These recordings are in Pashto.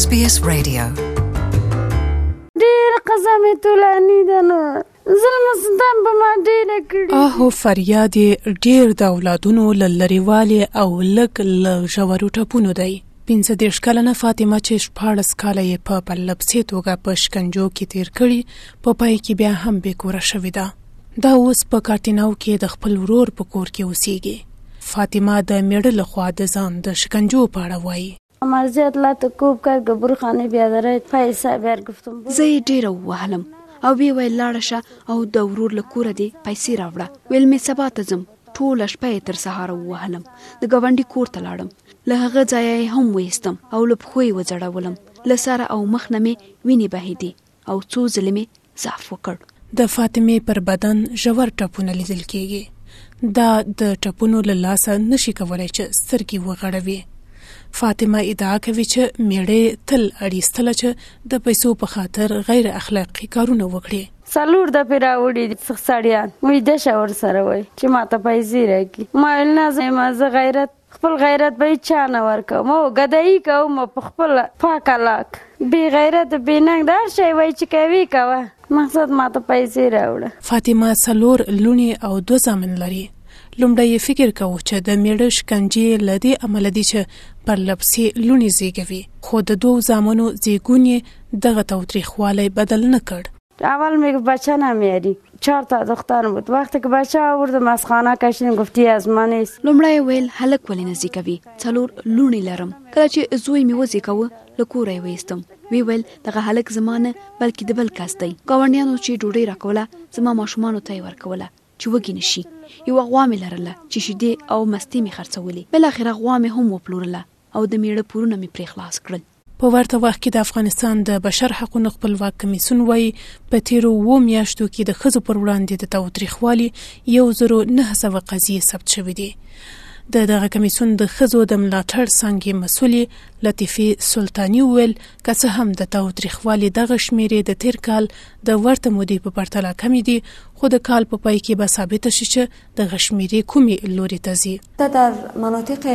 SBS Radio ډیر قسم تولانی ده نو ظلم ستم په ما ډیر کړی اه فریاد ډیر د اولادونو لریواله او لک ل جوړو ټپونو دی پنځه دیش کلنه فاطمه چې شپاړس کال یې په پرلپسې توګه په شکنجو کې تیر کړي په پای کې بیا هم بې کوره شوې ده دا اوس په کاټیناو کې د خپل ورور په کور کې اوسېږي. فاطمه د مېړه له خوا د ځان د شکنجو په اړه وايي. مرضیت لا تو کوب کر ګبر خانه بیادره فیض صاحب یار گفتم بول. زه یې ډېره ووهلم او ویې ویل لاړه شه او د ورور له کوره دې پیسې راوړه. ویل مې سبا ته ځم. ټوله شپه یې تر سهاره ووهلم. د ګاونډي کور ته لاړم. له هغه ځایه یې هم وایستم او له پښو یې وځړولم. له سر او مخ نه مې وینې بهېدې. او څو ځلې مې ضعف وکړ. د فاطمې پر بدن ژور ټپونه لیدل کېږي. دا د ټپونو له لاسه نه شي کولی چې سترګې وغړوي. فاطمه ادعا کوي چې مېړه یې تل اړ ایستله چې د پیسو په خاطر غیر اخلاقي کارونه وکړي. څلور دفعې راوړي دي، سړیان ویده شه ورسره وایي چې ماته پیسې راکړي. ما ویل نه ځمه، زه غیرت خپل غیرت به چا نه ورکو مو ګدایی کوو مو په خپل پاک الاک بی غیرت بی ننګ دا شی وای چې کوي کوه مقصد ماته پیسې راوړه. فاطمه څلور لوڼې او دوه زامن لري. لومړی یې فکر کاوه چې د مېړه شکنجې له دې امله دي چې پرلپسې لوڼې زېږوي، خو د دوو زامنو زېږون یې دغه تاوتریخوالی بدل نه کړ. اول میگفت بچه نمیاری چهار تا دختر بود وقتی که بچه آوردم از خانه کشیدیم گفتی از ما نیست لومړی ویل هلک ولې نه زیږوي څلور لوڼې لرم کله چې زوی مې وزیږوه له کوره یې ویستم وی ویل دغه هلک زما نه بلکې د بل کس دی ګاونډیانو چې ډوډۍ راکوله زما ماشومانو ته یې ورکوله چې وږي نشي یوه غوا مې لرله چې شیدې او مستې مې خرڅولې بلاخره غوا مې هم وپلورله او د میړه پورونه مې پرې خلاص کړل په ورته وخت کې د افغانستان د بشر حقونو خپلواک کمیسیون وایي، په تېرو اوو میاشتو کې د ښځو پر وړاندې د تاوتریخوالي یو زرو نهه سوه قضیې ثبت شوې دي. د دغه کمیسیون د ښځو د ملاتړ څانګې مسؤلې لطیفې سلطاني وویل، که څه هم د تاوتریخوالي دغه شمېرې د تېر کال د ورته مودې په پرتله کمې دي، خو د کال په پای کې به ثابته شي چې دغه شمیرې کومې لوري ته ځي؟ ته در مناطق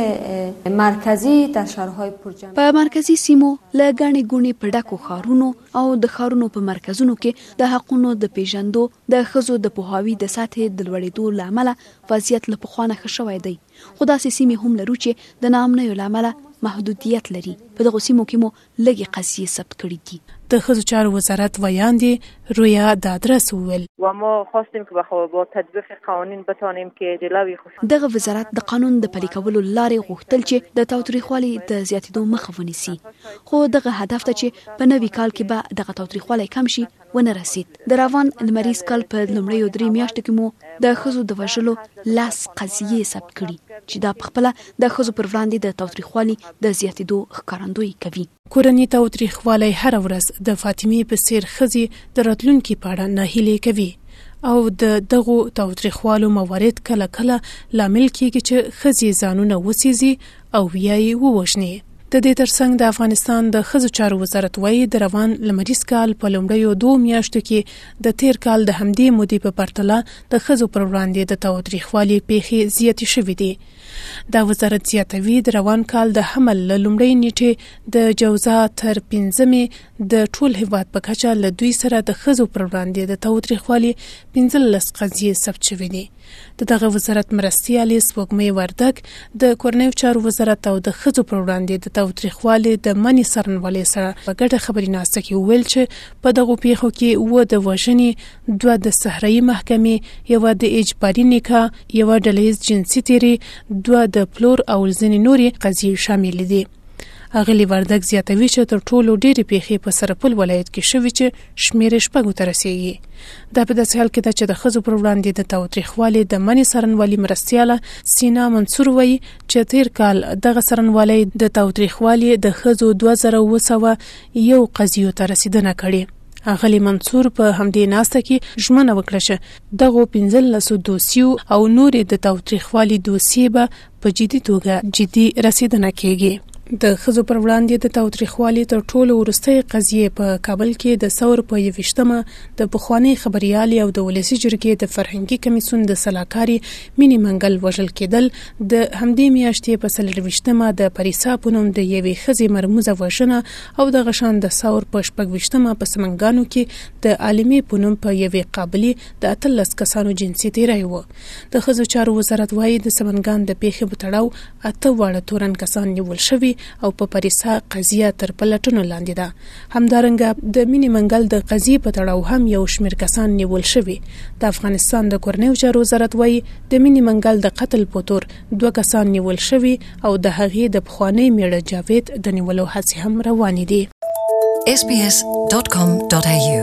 مرکزي در شهرهای پرجمعیت په مرکزي سیمو له ګڼې ګوڼې په ډکو ښارونو او د ښارونو په مرکزونو کې د حقونو د پیژندو د ښځو د پوهاوي د سطحې د لوړېدو له امله وضعیت له پخوا نه ښه شوی دی خو داسې سیمې هم لرو چې د ناامنیو له امله محدودیت لري په دغو سیمو کې مو لږې قضیې ثبت کړې دي. د ښځو چارو وزارت ویاندې رویا دادرس وویل. و ما خواستیم که با تطبیق قوانین بتوانیم که جلوی خشونت را. دغه وزارت د قانون د پلي کولو لارې غوښتل چې د تاوتریخوالي د زیاتېدو مخه ونیسي، خو دغه هدف ته چې په نوي کال کې به دغه تاوتریخوالی کم شي، ونه رسید د روان لمریز کال په لومړیو درې میاشتو کې مو د ښځو د وژلو لاس قضیې ثبت کړي چې دا په خپله د ښځو پر وړاندې د تاوتریخوالي د زیاتېدو ښکارندوی کوي. کورنی تاوتریخوالی هره ورځ د فاطمې په څېر ښځې د راتلونکي په اړه ناهیلې کوي او د دغو تاوتریخوالو موارد کله کله لامل کېږي چې ښځې ځانونه وسېزي او یا یې ووژني. د دې ترڅنګ د افغانستان د ښځو چارو وزارت وايي، د روان لمریز کال په لومړیو دوو میاشتو کې د تېر کال د همدې مودې په پرتله د ښځو پر وړاندې د تاوتریخوالي پېښې زیاتې شوې دي. دا وزارت زیاتوي، د روان کال د حمل له لومړۍ نېټې د جوزا تر پنځمې د ټول هېواد په کچه له دوی سره د ښځو پر وړاندې د تاوتریخوالي پنځلس قضیې ثبت شوې دي. د دغه وزارت مرستیالې سپوږمۍ وردګ د کورنیو چارو وزارت او د ښځو پر وړاندې د تاوتریخوالي د منې څارنوالۍ سره په ګډه خبري ناسته کې وویل چې په دغو پیښو کې اووه د وژنې، دوه د صحرایي محکمې، یوه د اجباري نکاح، یوه ډلیز جنسي تیری، دوه د پلور او ځینې نورې قضیې شاملې دي. اغلې وردګ زیاتوي چې تر ټولو ډېرې پیښې په سرپل ولایت کې شوي چې شمېر یې شپږو ته رسېږي. دا په داسې حال کې ده چې د ښځو پر وړاندې د تاوتریخوالي د منې څارنوالي مرستیاله سینا منصور وایي چې تېر کال دغه څارنوالۍ د تاوتریخوالي د ښځو دوه زره اووه سوه یو قضیو ته رسېدنه کړې. اغلې منصور په همدې ناسته کې ژمنه وکړه چې دغو پنځلسو دوسیو او نورې د تاوتریخوالي دوسیې به په جدي توګه جدي رسیدنه کیږي د خزو پر وړاندې د تاوتریخوالي تر ټولو ورستۍ قضیه په کابل کې د ثور په 21مه د پخوانی خبريالي او د ولسی جرګې د فرهنګي کمیسون د سلاکاري مینی منګل وژل کېدل د همدې میاشتې په 24مه د پریسا په نوم د یوې خزې مرموزه وژنه او د غشان د ثور په 24مه په سمنګانو کې د عالمې په نوم په یوې قابلی د 13 کسانو جنسي تیری و د ښځو چارو وزارت وايي، د سمنګان د پېښې په تړاو اته واړه تورن کسان نیول شوي او په پریسا قضیه تر پلټنو لاندې ده. همدارنګه د مینې منګل د قضیې په تړاو هم یو شمېر کسان نیول شوي. د افغانستان د کورنیو چارو وزارت وايي، د مینې منګل د قتل په تور دوه کسان نیول شوي او د هغې د پخوانۍ مېړه جاوید د نیولو هڅې هم روانې دي. sbs.com.au